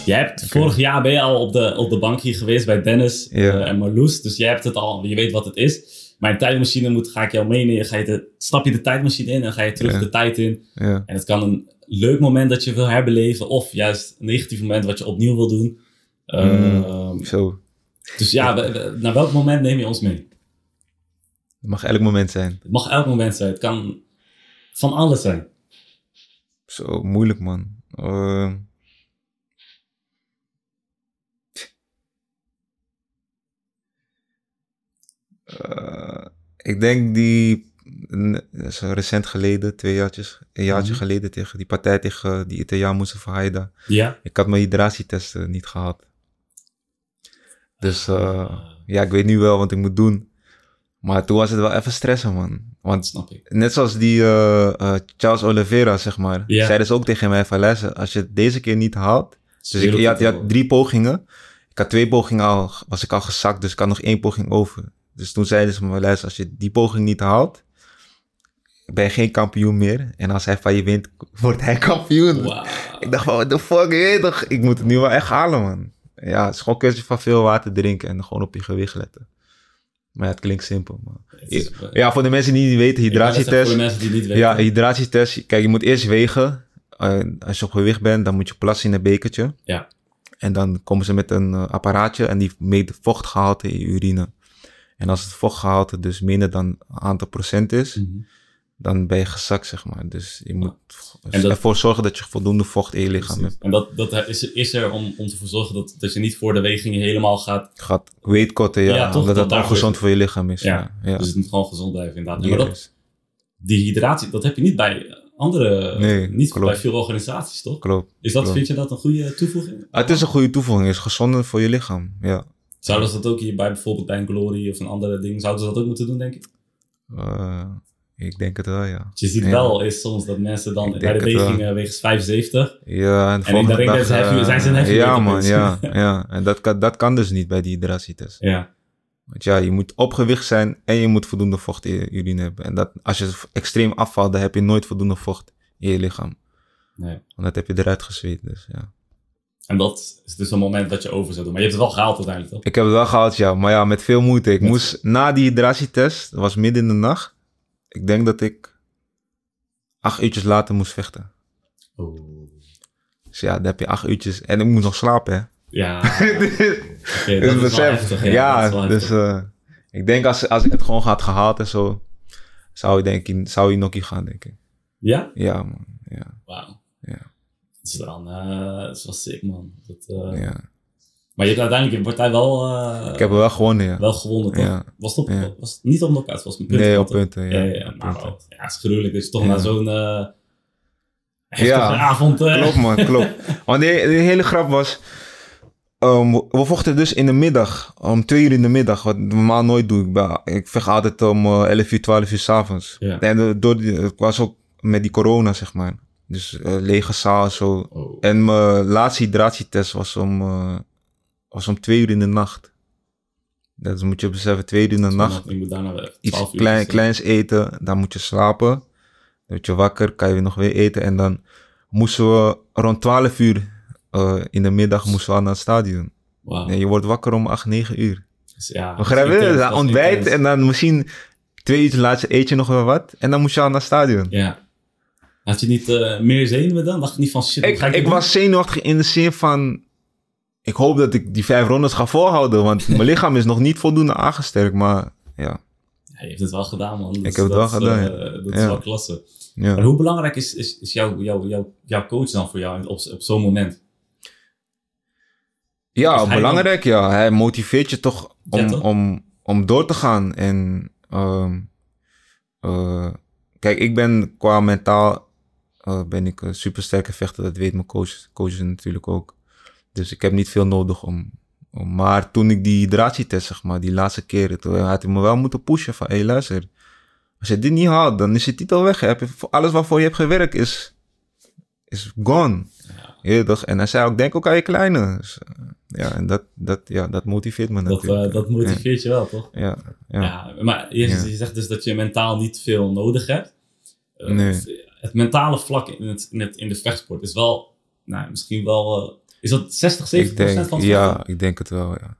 Jij hebt, vorig jaar ben je al op de, op de bank hier geweest bij Dennis Ja. eh, en Marloes, dus jij hebt het al, je weet wat het is. Maar in tijdmachine moet, ga ik jou meenemen, ga je de, stap je de tijdmachine in en ga je terug Ja. de tijd in. Ja. En het kan een leuk moment dat je wil herbeleven, of juist een negatief moment wat je opnieuw wil doen. Ehm, Zo. Dus ja, we- we- naar welk moment neem je ons mee? Het mag elk moment zijn. Het mag elk moment zijn, het kan van alles zijn. Zo, moeilijk, man. Eh, eh, ik denk die, recent geleden, twee jaartjes, een jaartje Mhm. geleden tegen die partij tegen die Italiaan Mustafa Haida. Ja? Ik had mijn hydratietesten niet gehad. Dus eh, ja, ik weet nu wel wat ik moet doen. Maar toen was het wel even stressen, man. Want Snap ik. net zoals die eh, eh, Charles Oliveira, zeg maar. Ja. Zeiden ze ook tegen mij van, luister, als je het deze keer niet haalt... Dus ik, je, had, je had drie pogingen. Ik had twee pogingen al, was ik al gezakt, dus ik had nog één poging over. Dus toen zeiden ze me, luister, als je die poging niet haalt... ben je geen kampioen meer. En als hij van je wint, wordt hij kampioen. Ik dacht van, what the fuck, je weet toch? Ik moet het nu wel echt halen, man. Ja, het is gewoon een kwestie van veel water drinken en gewoon op je gewicht letten. Maar ja, het klinkt simpel, man. Het is- Ja, voor de mensen die niet weten, hydratietest. Voor de mensen die het niet weten. Ja, hydratietest. Kijk, je moet eerst wegen. Eh, als je op gewicht bent, dan moet je plassen in een bekertje. Ja. En dan komen ze met een eh, apparaatje en die meet vochtgehalte in je urine. En als het vochtgehalte dus minder dan een aantal procent is, Mhm. dan ben je gezakt, zeg maar. Dus je moet En dat- ervoor zorgen dat je voldoende vocht in je lichaam hebt. En dat, dat is, is er om, om te zorgen dat, dat je niet voor de wegingen helemaal gaat. Gaat weightcutten, ja. Ja, toch, omdat dat daarvoor ongezond is- voor je lichaam is. Ja, Ja, ja. Dus het moet gewoon gezond blijven inderdaad. Maar dat, die hydratie, dat heb je niet bij andere, Nee, niet klopt. bij veel organisaties, toch? Klopt. Is dat, klopt. vind je dat een goede toevoeging? Ah, het is een goede toevoeging. Het is gezonder voor je lichaam. Ja. Zouden ze dat ook hier bij bijvoorbeeld bij een Glory of een andere ding, zouden ze dat ook moeten doen, denk ik? Eh, ik denk het wel, ja. Je ziet Ja. wel is soms dat mensen dan bij de wegingen wegens 75, Ja, en En in de ring dag, heavy- eh, zijn ze een Ja, man, ja. ja. En dat kan, dat kan dus niet bij die hydratietest. ja. Want ja, je moet op gewicht zijn en je moet voldoende vocht in je urine hebben. En dat, als je extreem afvalt, dan heb je nooit voldoende vocht in je lichaam. Nee. Want dat heb je eruit gezweet, dus ja. En dat is dus een moment dat je over zou doen. Maar je hebt het wel gehaald uiteindelijk, toch? Ik heb het wel gehaald, ja. Maar ja, met veel moeite. Ik Met- moest na die hydratietest, dat was midden in de nacht. Ik denk dat ik acht uurtjes later moest vechten. Oh. Dus ja, dan heb je acht uurtjes. En ik moet nog slapen, hè. Ja, Dus dat is wel besef. heftig. Ja, Ja, dus ik denk als, als ik het gewoon had gehaald en zo, zou je denk ik, zou je Noki gaan, denk ik. Ja? Ja, man. Ja, Wauw. Dat dan, eh, dat wel sick, man. Dat, eh, ja. Maar je hebt uiteindelijk de partij wel, eh, Ik heb wel gewonnen, ja. wel gewonnen, toch? Ja. Was het op, Ja. was het niet op knockouts, was met punten? nee, op punten, ja. Ja, ja, maar punten. Ja, het is gruwelijk dat je toch Ja. na zo'n Ja. avond... Klopt, man, klopt. Want de, de hele grap was, ehm, we vochten dus in de middag, om twee uur in de middag, wat normaal nooit doe. Ik, ben, ik vecht altijd om eh 11 uur, 12 uur s'avonds. Ja. En door die, het was ook met die corona, zeg maar. Dus eh, lege zaal en zo. Oh. En mijn laatste hydratietest was om, eh, was om twee uur in de nacht. Dat moet je beseffen, twee uur in de nacht. Je moet daarna Iets 12 uur klein, kleins eten, dan moet je slapen. Dan word je wakker, kan je weer nog weer eten. En dan moesten we rond 12 uur eh, in de middag moesten we al naar het stadion. En je wordt wakker om 8, 9 uur. Dus ja, Begrijp je? Dan ontbijt en dan misschien twee uur later eet je nog wel wat. En dan moest je al naar het stadion. Ja. Had je niet eh, meer zenuwen dan? Dacht je niet van shit, Ik, ik, was zenuwachtig in de zin van... Ik hoop dat ik die vijf rondes ga volhouden. Want mijn lichaam is nog niet voldoende aangesterkt. Maar ja, Ja, je hebt het wel gedaan, man. Dat Ik heb het wel is, gedaan, eh, ja. Dat is wel klasse. ja. Maar hoe belangrijk is, is, is jouw, jouw, jouw, jouw coach dan voor jou op, op zo'n moment? Ja, Is belangrijk, ja. Hij motiveert je toch om, toch? Om, om door te gaan. En ehm, eh, kijk, ik ben qua mentaal eh, ben ik een supersterke vechter. Dat weet mijn coach, coaches natuurlijk ook. Dus ik heb niet veel nodig om, om... Maar toen ik die hydratietest, zeg maar, die laatste keren, toen had hij me wel moeten pushen van, hé, hey, luister. Als je dit niet haalt, dan is je titel weg. Heb je, alles waarvoor je hebt gewerkt is, is gone. Ja. toch? En hij zei ook, denk ook aan je kleine. Dus, eh, ja, en dat, dat, ja, dat motiveert me Dat, natuurlijk. eh, dat motiveert je wel, toch? ja, ja. Ja, maar je, zegt dus dat je mentaal niet veel nodig hebt. Eh, Nee. Het mentale vlak in, het, in, het, in de vechtsport is wel, nou, misschien wel, eh, is dat 60, 70 ik denk, van het ja, ik denk het wel, ja.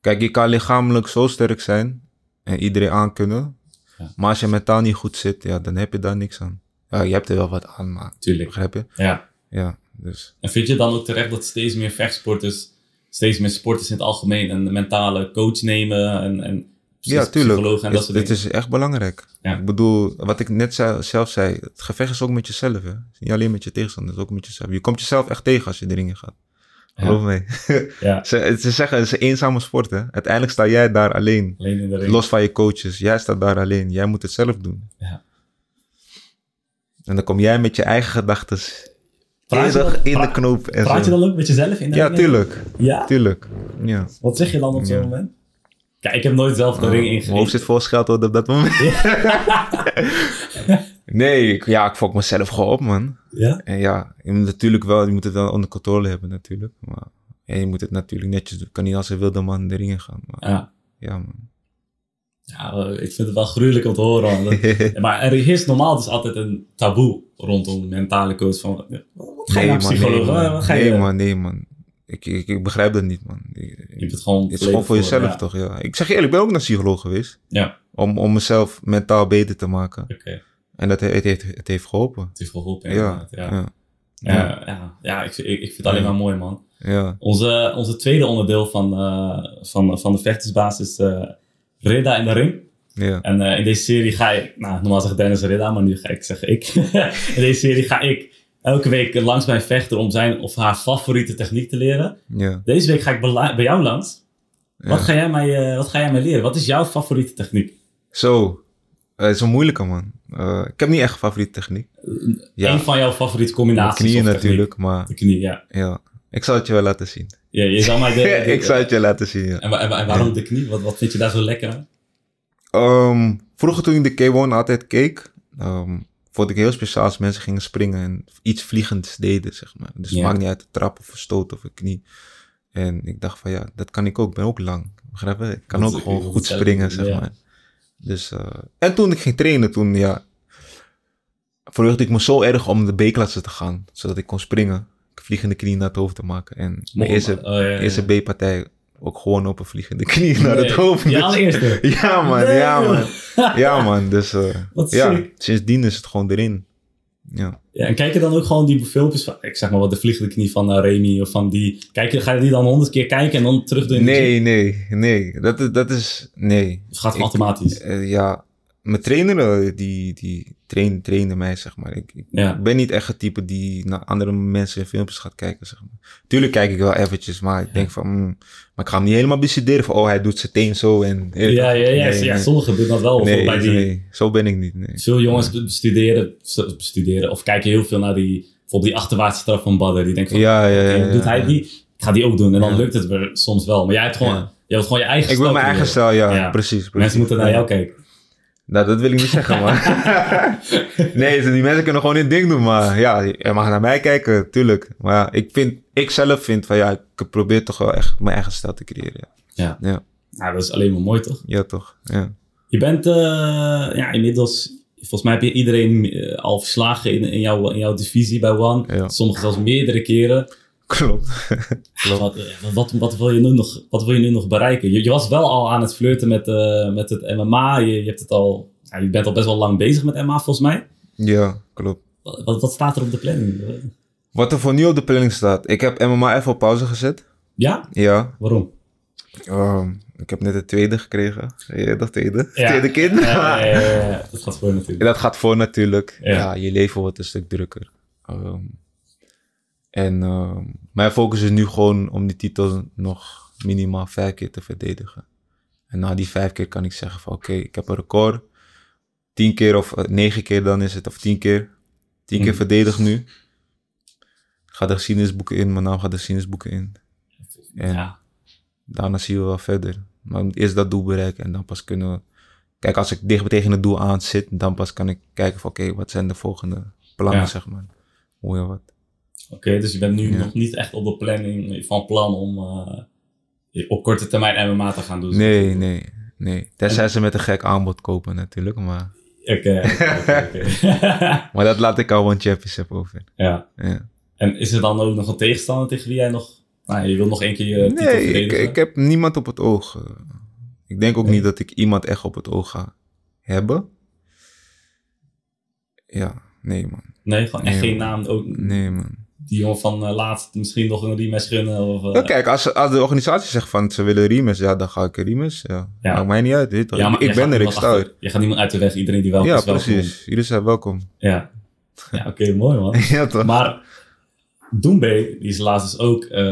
Kijk, je kan lichamelijk zo sterk zijn en iedereen aankunnen. Ja. Maar als je mentaal niet goed zit, ja, dan heb je daar niks aan. Ja, je hebt er wel wat aan, maar Tuurlijk. begrijp je? Ja. Ja, dus. En vind je dan ook terecht dat steeds meer vechtsporters, steeds meer sporters in het algemeen, een mentale coach nemen en, en Ja, tuurlijk. en dat Het, is echt belangrijk. Ja. Ik bedoel, wat ik net zei, zelf zei, het gevecht is ook met jezelf. Hè? Niet alleen met je tegenstander, het is ook met jezelf. Je komt jezelf echt tegen als je erin in gaat. Ja. Geloof me. Ja, ze, ze zeggen, het is een eenzame sport. Hè? Uiteindelijk sta jij daar alleen. alleen in de ring. Los van je coaches. Jij staat daar alleen. Jij moet het zelf doen. Ja. En dan kom jij met je eigen gedachten in de knoop. En Praat je dan ook met jezelf in de Ja, ring? tuurlijk. Ja? Tuurlijk. Ja. Wat zeg je dan op zo'n Ja. moment? Kijk, ik heb nooit zelf de ring Oh, Mijn hoofd zit vol scheld hoor, op dat moment. nee, ik, ja, ik fok mezelf gewoon op, man. Ja? En ja, je moet natuurlijk wel, je moet het wel onder controle hebben natuurlijk. Maar ja, je moet het natuurlijk netjes doen. Kan niet als een wilde man de ring in gaan. Maar, Ja. ja, man. Ja, ik vind het wel gruwelijk om te horen. man. Maar er heerst normaal dus altijd een taboe rondom mentale coach. Van, wat ga je nee, man, psycholoog? nee, man. Wat ga je, nee, man, nee, man. Ik, ik, ik begrijp dat niet, man. Ik- Je het gewoon het is gewoon voor jezelf, ja. toch? Ja. Ik zeg je eerlijk, ik ben ook naar psycholoog geweest. Ja, Om, om mezelf mentaal beter te maken. oké. En dat he- het heeft, het heeft geholpen. Het heeft geholpen Ja, inderdaad. Ja, ja. ja, ja. ja, ja, ik, vind- ik, vind het alleen maar mooi, man. ja. Onze, onze tweede onderdeel van, eh, van, van de vechtersbasis is eh Ridda in de ring. ja. En eh, in deze serie ga ik, nou, normaal zegt Dennis Ridda, maar nu ga ik zeggen ik. in deze serie ga ik elke week langs mijn vechter om zijn of haar favoriete techniek te leren. ja. Deze week ga ik bij jou langs. Wat, Ja. ga jij mij, eh, wat ga jij mij leren? Wat is jouw favoriete techniek? Zo, eh, het is een moeilijke, man. Eh, ik heb niet echt een favoriete techniek. Ja, Een van jouw favoriete de combinaties? knieën of techniek? natuurlijk, maar De knie, ja. ja. Ik zal het je wel laten zien. ja je zal mij de, de- ik zal het je laten zien, ja. en, wa- en wa- en waarom de knie? Wat, wat vind je daar zo lekker aan? Ehm, vroeger toen ik de K1 altijd keek, ehm, vond ik heel speciaal als mensen gingen springen en iets vliegends deden, zeg maar. Dus het Ja. maakt niet uit de trap of een stoot of een knie. En ik dacht van ja, dat kan ik ook. Ik ben ook lang. Begrijp je? Ik kan Dat ook is- gewoon goed springen, zeg maar. Dus, eh, en toen ik ging trainen, toen ja, verheugde ik me zo erg om de B-klasse te gaan, zodat ik kon springen. Vliegende knie naar het hoofd te maken. En mijn eerste, oh, ja, ja, ja. eerste B-partij ook gewoon op een vliegende knie naar het hoofd. Allereerste? ja, man. Nee, ja, man. Ja, man. Dus eh, ja, sick. sindsdien is het gewoon erin. Ja. Ja, en kijk je dan ook gewoon die filmpjes van, ik zeg maar wat, de vliegende knie van eh, Remy of van die. Kijk je, ga je die dan honderd keer kijken en dan terug doen? Nee, nee, nee. Dat is, dat is nee. Gaat het Ik- automatisch? Eh, ja, mijn trainer, eh, die, die train, trainde mij, zeg maar. Ik, ik Ja. ben niet echt het type die naar andere mensen filmpjes gaat kijken, zeg maar. Tuurlijk kijk ik wel eventjes, maar ik denk van... mm, maar ik ga hem niet helemaal bestuderen van... Oh, hij doet zijn teen zo en... Ja, ja, ja, Nee, ja, nee. sommigen doen dat wel. Nee, Bijvoorbeeld bij die, nee, zo ben ik niet, nee. Veel jongens bestuderen, bestuderen of kijken heel veel naar die, bijvoorbeeld die achterwaartse straf van Badder. Die denken van, Ja, ja, ja, doet hij die? Ik ga die ook doen. En dan lukt het soms wel. Maar jij hebt gewoon, jij wilt gewoon je eigen Ik wil mijn eigen stijl, ja, precies, precies. Mensen moeten naar jou kijken. Nou, dat wil ik niet zeggen, man. nee, die mensen kunnen gewoon hun ding doen, maar ja, je mag naar mij kijken, tuurlijk. Maar ja, ik vind, ik zelf vind van ja, ik probeer toch wel echt mijn eigen stijl te creëren. Ja, Ja. ja, Nou, dat is alleen maar mooi toch? ja toch. Ja. Je bent eh, ja, inmiddels, volgens mij heb je iedereen eh, al verslagen in, in, jouw, in jouw divisie bij One. Ja. Sommigen zelfs meerdere keren. Klopt. Wat, eh, wat, wat, wil je nu nog, wat wil je nu nog bereiken? Je, je was wel al aan het flirten met, eh, met het MMA. Je, je, hebt het al, ja, je bent al best wel lang bezig met MMA volgens mij. ja, klopt. Wat, wat, wat staat er op de planning? Wat er voor nu op de planning staat. Ik heb MMA even op pauze gezet. Ja? Ja. Waarom? ehm, ik heb net de tweede gekregen. Ja, dat tweede. Ja. Tweede kind. Ja, ja, ja, dat gaat voor natuurlijk. Dat gaat voor natuurlijk. Ja. Ja, je leven wordt een stuk drukker. Ehm, en ehm, mijn focus is nu gewoon om die titel nog minimaal vijf keer te verdedigen. En na die vijf keer kan ik zeggen van oké, ik heb een record. Tien keer of eh, negen keer dan is het, of tien keer. Tien keer Mm. verdedigd nu. Ga de geschiedenisboeken in, mijn naam gaat de geschiedenisboeken in. En Ja. daarna zien we wel verder. Maar eerst dat doel bereiken en dan pas kunnen we... Kijk, als ik dicht tegen het doel aan zit, dan pas kan ik kijken van oké, wat zijn de volgende plannen, Ja. zeg maar. Hoe en wat. Oké, dus je bent nu Ja. nog niet echt op de planning van plan om eh, op korte termijn MMA te gaan doen. Nee, nee, nee. Tenzij ze met een gek aanbod kopen natuurlijk, maar... Oké, oké. Maar dat laat ik al One Championship over. Ja. Ja. En is er dan ook nog een tegenstander tegen wie jij nog... Nou, je wil nog één keer je titel Nee, ik, ik heb niemand op het oog. eh. Ik denk ook niet dat ik iemand echt op het oog ga hebben. Ja, nee man. Nee, gewoon echt Nee, geen man. naam. Ook Nee man. Die jongen van eh, laatst misschien nog een rematch gunnen. Of, eh, Ja, kijk, als, als de organisatie zegt van ze willen rematch, ja, dan ga ik rematch. Ja. Ja. Maakt mij niet uit, toch? ja, maar ik ben er, ik sta er. Je gaat niemand uit de weg. Iedereen die welkom Ja, is welkom. precies. Jullie zijn welkom. Ja, ja oké, mooi man. ja, toch? Maar Doembe, die is laatst dus ook... eh,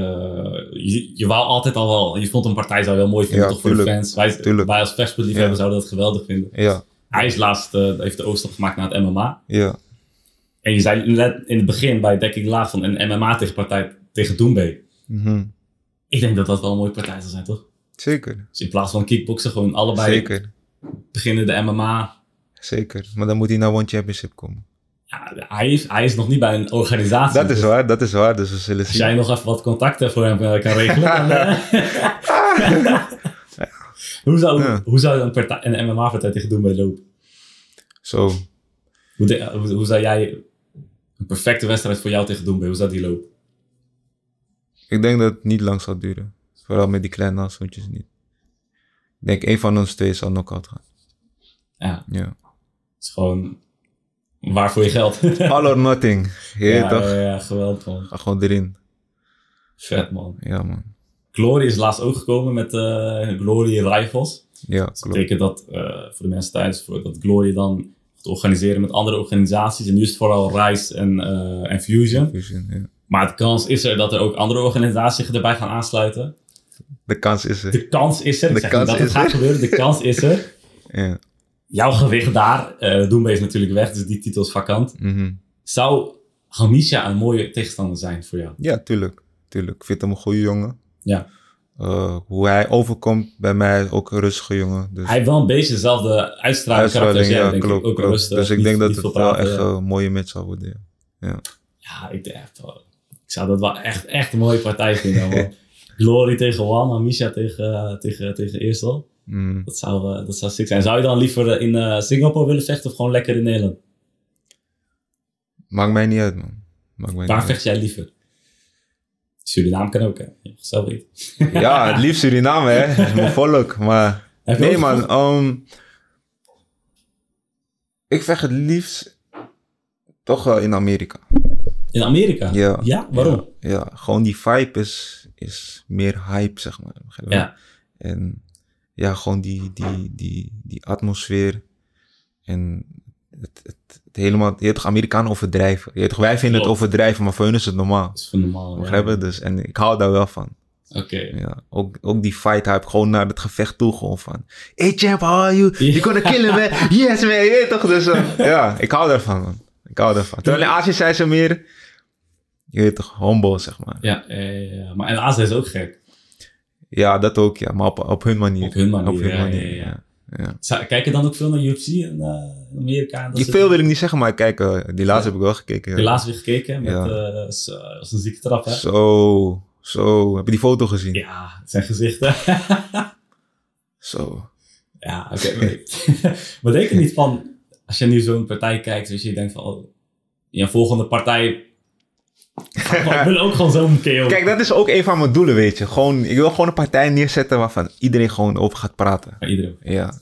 je, je wou altijd al wel... Je vond een partij zou heel mooi vinden, Ja, toch voor de fans. Wij, Tuurlijk. wij als vechtsportliefhebber Ja. zouden dat geweldig vinden. Ja, Hij is laatst, heeft de overstap gemaakt naar het MMA. ja. En je zei net in het begin bij Dekking Laag van een MMA tegenpartij tegen Doembe. Mhm. Ik denk dat dat wel een mooie partij zou zijn, toch? Zeker, Dus in plaats van kickboksen gewoon allebei zeker, beginnen de MMA. zeker. Maar dan moet hij naar One Championship komen. Ja, hij, is, hij is nog niet bij een organisatie. Dat is Dus waar, dat is waar. Dus we zullen Als zien. jij nog even wat contacten voor hem eh, kan regelen. dan, eh, hoe, zou, Ja. hoe zou een, partij, een MMA-partij tegen Doembe lopen? Zo. Hoe, de- hoe, hoe zou jij een perfecte wedstrijd voor jou tegen Doembe, hoe zou die lopen? Ik denk dat het niet lang zal duren. Vooral met die kleine handschoentjes niet. Ik denk een van ons twee zal knock-out gaan. Ja, Ja. het is gewoon waar voor je geld. All or nothing. Ja, toch? ja, ja, geweldig man. Ga gewoon erin. Vet man. Ja, man. Glory is laatst ook gekomen met eh, Glory Rivals. Ja, Dat klopt. betekent dat eh, voor de mensen thuis, voor, dat Glory dan gaat organiseren met andere organisaties. En nu is het vooral Rise en, eh, en Fusion. Fusion, ja. Maar de kans is er dat er ook andere organisaties erbij gaan aansluiten. De kans is er. De kans is er. De kans dat het is gaat er. gebeuren. De kans is er. Ja. Jouw gewicht daar, eh Doembe is natuurlijk weg, dus die titel is vakant. Mhm. Zou Hamisha een mooie tegenstander zijn voor jou? ja, tuurlijk. Tuurlijk. Ik vind hem een goede jongen. Ja. Eh, hoe hij overkomt bij mij ook een rustige jongen. Dus Hij heeft wel een beetje dezelfde uitstraling, karakter als uitstraling, jij, ja, denk klopt. ik. Ook klopt. rustig. dus ik niet- denk dat het wel echt een mooie match zal worden. Ja. Ja, ik denk echt wel. Ik zou dat wel echt, echt een mooie partij vinden. man. Glory tegen Juan, Amisha tegen, tegen, tegen Eersel. Mhm. Dat zou, eh, dat zou sick zijn. Zou je dan liever eh, in Singapore willen vechten of gewoon lekker in Nederland? Maakt mij niet uit, man. Maakt mij Waar niet vecht jij liever? Suriname kan ook, hè? Zelf uit. Ja, het liefst Suriname, hè. Mijn volk. Maar nee, man. ehm, ik vecht het liefst toch wel in Amerika. In Amerika? Ja. Waarom? Ja, ja, gewoon die vibe is, is meer hype, zeg maar. Ja. En ja, gewoon die, die, die, die atmosfeer. En het, het, het helemaal, je toch, Amerikanen overdrijven. Je toch, wij vinden het overdrijven, maar voor hun is het normaal. Dat is van normaal. ja. Begrijp je? Dus, en ik hou daar wel van. Oké. Ja, ook, ook die fight hype, gewoon naar het gevecht toe, gewoon van... Hey champ, how are you? Ja. You gonna kill him, man? Yes, man, je toch? Dus eh, ja, ik hou daarvan, man. Ik hou daarvan. Terwijl in Azië zijn ze meer... Je weet toch, humble, zeg maar. Ja, eh, ja, maar en Azië is ook gek. Ja, dat ook, ja. Maar op, op hun manier. Op hun manier, Op hun ja, manier, ja, ja. Ja. Kijk je dan ook veel naar UFC in eh, Amerika? Dat Die veel wil ik niet zeggen, maar kijk, eh, die laatste heb ik wel gekeken. ja. Helaas weer gekeken met Ja. eh, een zieke trap, hè? Zo, zo. Heb je die foto gezien? Ja, zijn gezichten. Zo. ja, oké. maar- maar denk je niet van, als je nu zo'n partij kijkt, dus je denkt van, oh, ja, volgende partij, ik wil ook gewoon zo'n KO. Kijk, dat is ook een van mijn doelen, weet je. Gewoon, ik wil gewoon een partij neerzetten waarvan iedereen gewoon over gaat praten. Maar iedereen. Ja.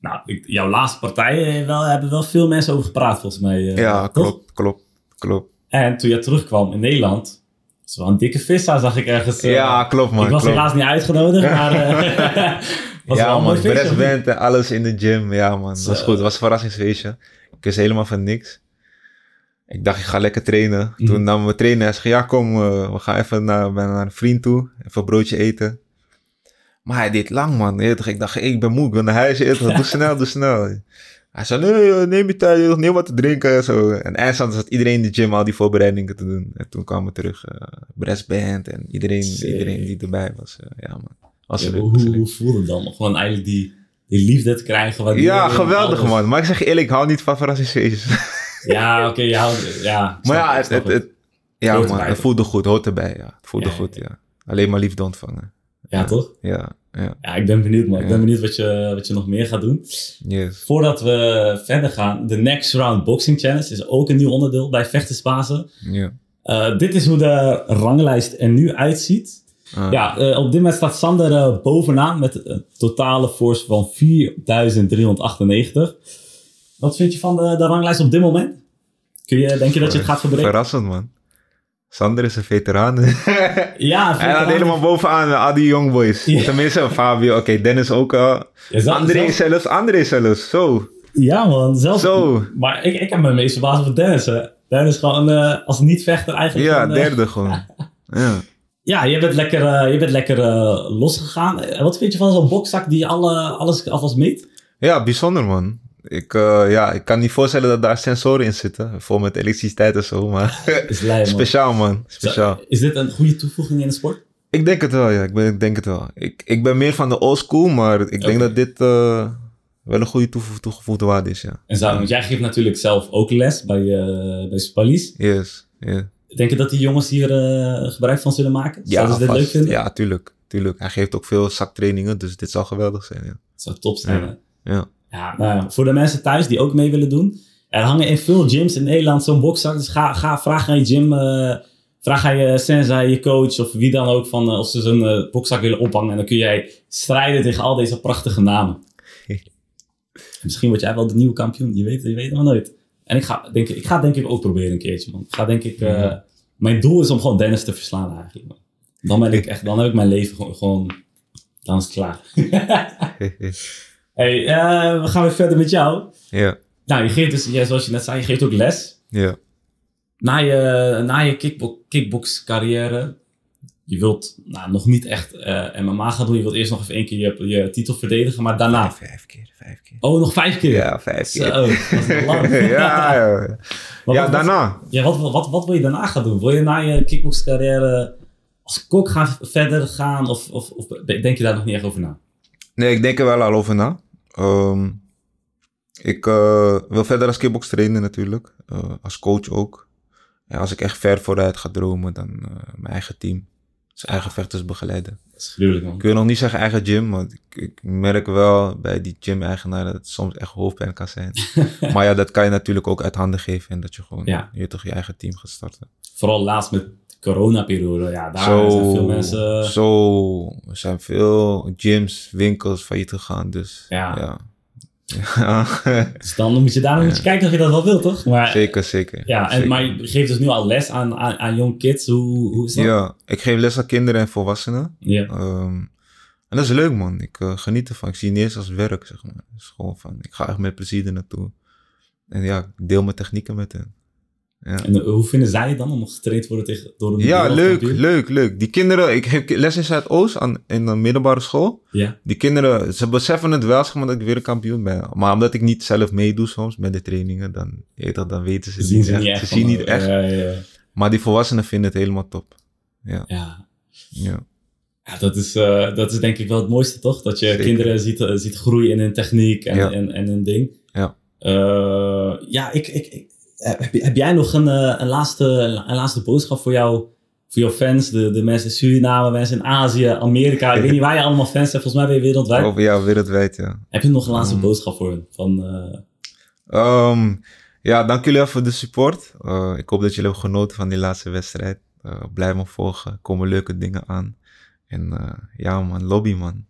Nou, ik- jouw laatste partij eh, wel, hebben wel veel mensen over gepraat, volgens mij. eh, Ja, toch? klopt, klopt, klopt. En toen jij terugkwam in Nederland, was wel een dikke vissa, zag ik ergens. eh, ja, klopt man. ik was klopt. helaas niet uitgenodigd, maar was wel ja een man, en alles in de gym. Ja man, dat was goed. Was een verrassingsfeestje. Ik wist helemaal van niks. Ik dacht, ik ga lekker trainen. Mhm. Toen nam mijn trainer en zei, ja kom, eh, we gaan even naar, naar een vriend toe. Even een broodje eten. Maar hij deed lang man. Ik dacht, ik ben moe, ik wil naar huis. toch, Doe snel, doe snel. Hij zei, nee, eh, neem je tijd, neem wat te drinken. en Zo. En eindstand zat iedereen in de gym al die voorbereidingen te doen. En toen kwamen we terug, uh, Breastband en iedereen, iedereen die erbij was. ja man, was Ja, leuk, hoe, voelde het dan? Gewoon eigenlijk die, die liefde te krijgen. Ja, geweldig man. Maar ik zeg je eerlijk, ik hou niet van verrassingsfeestjes. Ja, oké, ja, ja. maar ja, het, het, Ja, man, het voelde goed, hoort erbij, ja. Het voelde Ja, goed, ja. Alleen maar liefde ontvangen. Ja, toch? Ja, ja, Ja, ik ben benieuwd, man. Ik ben benieuwd wat je, wat je nog meer gaat doen. yes. Voordat we verder gaan, de Next Round Boxing Challenge is ook een nieuw onderdeel bij Vechtersbazen. Ja. Eh, dit is hoe de ranglijst er nu uitziet. Ah. Ja, eh, op dit moment staat Sander eh, bovenaan met een totale force van 4398. Wat vind je van de, de ranglijst op dit moment? Kun je, denk je dat je het gaat verbreken? Verrassend, man. Sander is een veteraan. Ja, Hij veteraan. had helemaal bovenaan met al die young boys. Ja. Tenminste, Fabio. Oké, Dennis ook al. Ja, zelf- André zelf- zelfs, André zelfs. Zo. Ja, man. Zelf, Zo. Maar ik, ik heb me meest verbaasd over Dennis. Hè. Dennis gewoon eh, als niet-vechter eigenlijk. Ja, gewoon, eh, derde gewoon. Ja. Ja, je bent lekker, eh, je bent lekker eh, losgegaan. Eh, Wat vind je van zo'n bokzak die alle, alles alvast meet? ja, bijzonder, man. Ik, eh, ja, ik kan niet voorstellen dat daar sensoren in zitten. Vol met elektriciteit en zo. Maar Is man. speciaal, man. Speciaal. Is dit een goede toevoeging in de sport? Ik denk het wel, ja. Ik, ben, ik denk het wel. Ik, ik ben meer van de old school, maar ik denk dat dit eh, wel een goede toevo- toegevoegde waarde is, ja. En zo, want jij geeft natuurlijk zelf ook les bij, eh bij Spalies. Yes, yeah. Denk je dat die jongens hier gebruik van zullen maken? Ja, Zouden ze dit leuk vinden? Ja, tuurlijk, tuurlijk. Hij geeft ook veel zaktrainingen, dus dit zal geweldig zijn, ja. Dat zou top zijn? Ja, Ja, nou ja, voor de mensen thuis die ook mee willen doen. Er hangen in veel gyms in Nederland zo'n bokzak. Dus ga, ga vraag aan je gym. eh, vraag aan je sensei, je coach of wie dan ook. Van, eh, of ze zo'n eh, bokzak willen ophangen. En dan kun jij strijden tegen al deze prachtige namen. Misschien word jij wel de nieuwe kampioen. Je weet, je weet het maar nooit. En ik ga, denk, ik- ik ga denk ik ook proberen een keertje. Man. Ik ga denk ik... Mijn doel is om gewoon Dennis te verslaan eigenlijk. Man. Dan, ben ik echt, dan heb ik mijn leven gewoon... gewoon dan is het klaar. hey, eh, we gaan weer verder met jou. ja, Nou, je geeft dus, ja, zoals je net zei, je geeft ook les. ja. Na je, na je kickbo kickbox carrière, je wilt nou, nog niet echt eh, MMA gaan doen. Je wilt eerst nog even één keer je, je titel verdedigen, maar daarna... Vijf keer, vijf keer. Oh, nog vijf keer? Ja, vijf Zo, keer. dat is lang. ja, ja, wat- daarna. Ja, wat, wat, wat wil je daarna gaan doen? Wil je na je kickbox carrière als kok gaan verder gaan? Of, of, of denk je daar nog niet echt over na? Nee, ik denk er wel al over na. Ehm, ik eh, wil verder als kickbox trainen natuurlijk. Eh, als coach ook. Ja, als ik echt ver vooruit ga dromen, dan eh, mijn eigen team. Dus eigen vechters begeleiden. Dat is gruwelijk, man. Ik wil nog niet zeggen eigen gym, want ik, ik merk wel bij die gym-eigenaar dat het soms echt hoofdpijn kan zijn. maar ja, dat kan je natuurlijk ook uit handen geven en dat je gewoon Ja. je toch je eigen team gaat starten. Vooral laatst met coronaperiode. Ja, daar zo, zijn veel mensen... zo, er zijn veel gyms, winkels failliet gegaan, dus Ja. ja. Ja. Dus dan moet je daar moet je kijken of je dat wel wilt, toch? Maar, zeker, zeker. Ja, en, zeker. maar je geeft dus nu al les aan, aan, aan young kids. Hoe, hoe is dat? Ja, ik geef les aan kinderen en volwassenen. Ja. Ehm, en dat is leuk, man. Ik eh, geniet ervan. Ik zie het niet eens als werk, zeg maar. Het is gewoon van, ik ga echt met plezier er naartoe. En ja, ik deel mijn technieken met hen. Ja, En eh, hoe vinden zij het dan om getraind te worden tegen, door een ja leuk, leuk, leuk. Die kinderen, ik heb les in Zuidoost aan, in een middelbare school. Ja. Die kinderen, ze beseffen het wel, zeg maar, dat ik weer een kampioen ben. Maar omdat ik niet zelf meedoe soms met de trainingen, dan, dat, dan weten ze, zien niet ze echt. niet echt. Ze zien niet echt. Ja, ja. Maar die volwassenen vinden het helemaal top. Ja, ja. ja. Ja, dat is, eh, dat is denk ik wel het mooiste, toch? Dat je Zeker. kinderen ziet, eh, ziet groeien in hun techniek en, Ja. en, en hun ding. Ja. Ja, ik, ik, ik- heb, heb jij nog een, eh, een, laatste, een laatste boodschap voor, jou, voor jouw fans? De, de mensen in Suriname, mensen in Azië, Amerika. Ik weet niet waar je allemaal fans hebt. Volgens mij ben je wereldwijd. Over jou wereldwijd, ja. Heb je nog een laatste Mm. boodschap voor hen? Van, eh, Ehm, ja, dank jullie wel voor de support. Eh, ik hoop dat jullie hebben genoten van die laatste wedstrijd. Eh, blijf me volgen. Er komen leuke dingen aan. En eh, ja man, lobby man.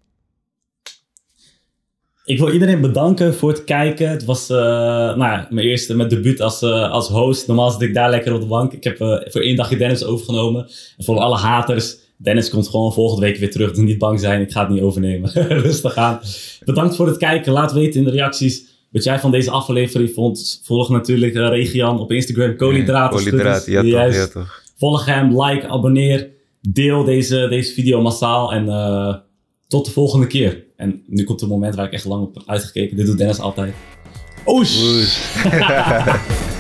Ik wil iedereen bedanken voor het kijken. Het was eh, nou ja, mijn eerste mijn debuut als, eh, als host. Normaal zit ik daar lekker op de bank. Ik heb eh, voor één dagje Dennis overgenomen. En voor alle haters, Dennis komt gewoon volgende week weer terug. Dus niet bang zijn, ik ga het niet overnemen. Rustig aan. Bedankt voor het kijken. Laat weten in de reacties wat jij van deze aflevering vond. Volg natuurlijk Regian op Instagram. Koolhydraten. Koolhydraten, ja toch, Juist. ja toch. Volg hem, like, abonneer. Deel deze, deze video massaal. En tot de volgende keer. En nu komt het moment waar ik echt lang op heb uitgekeken. Dit doet Dennis altijd. Oesh! Oes.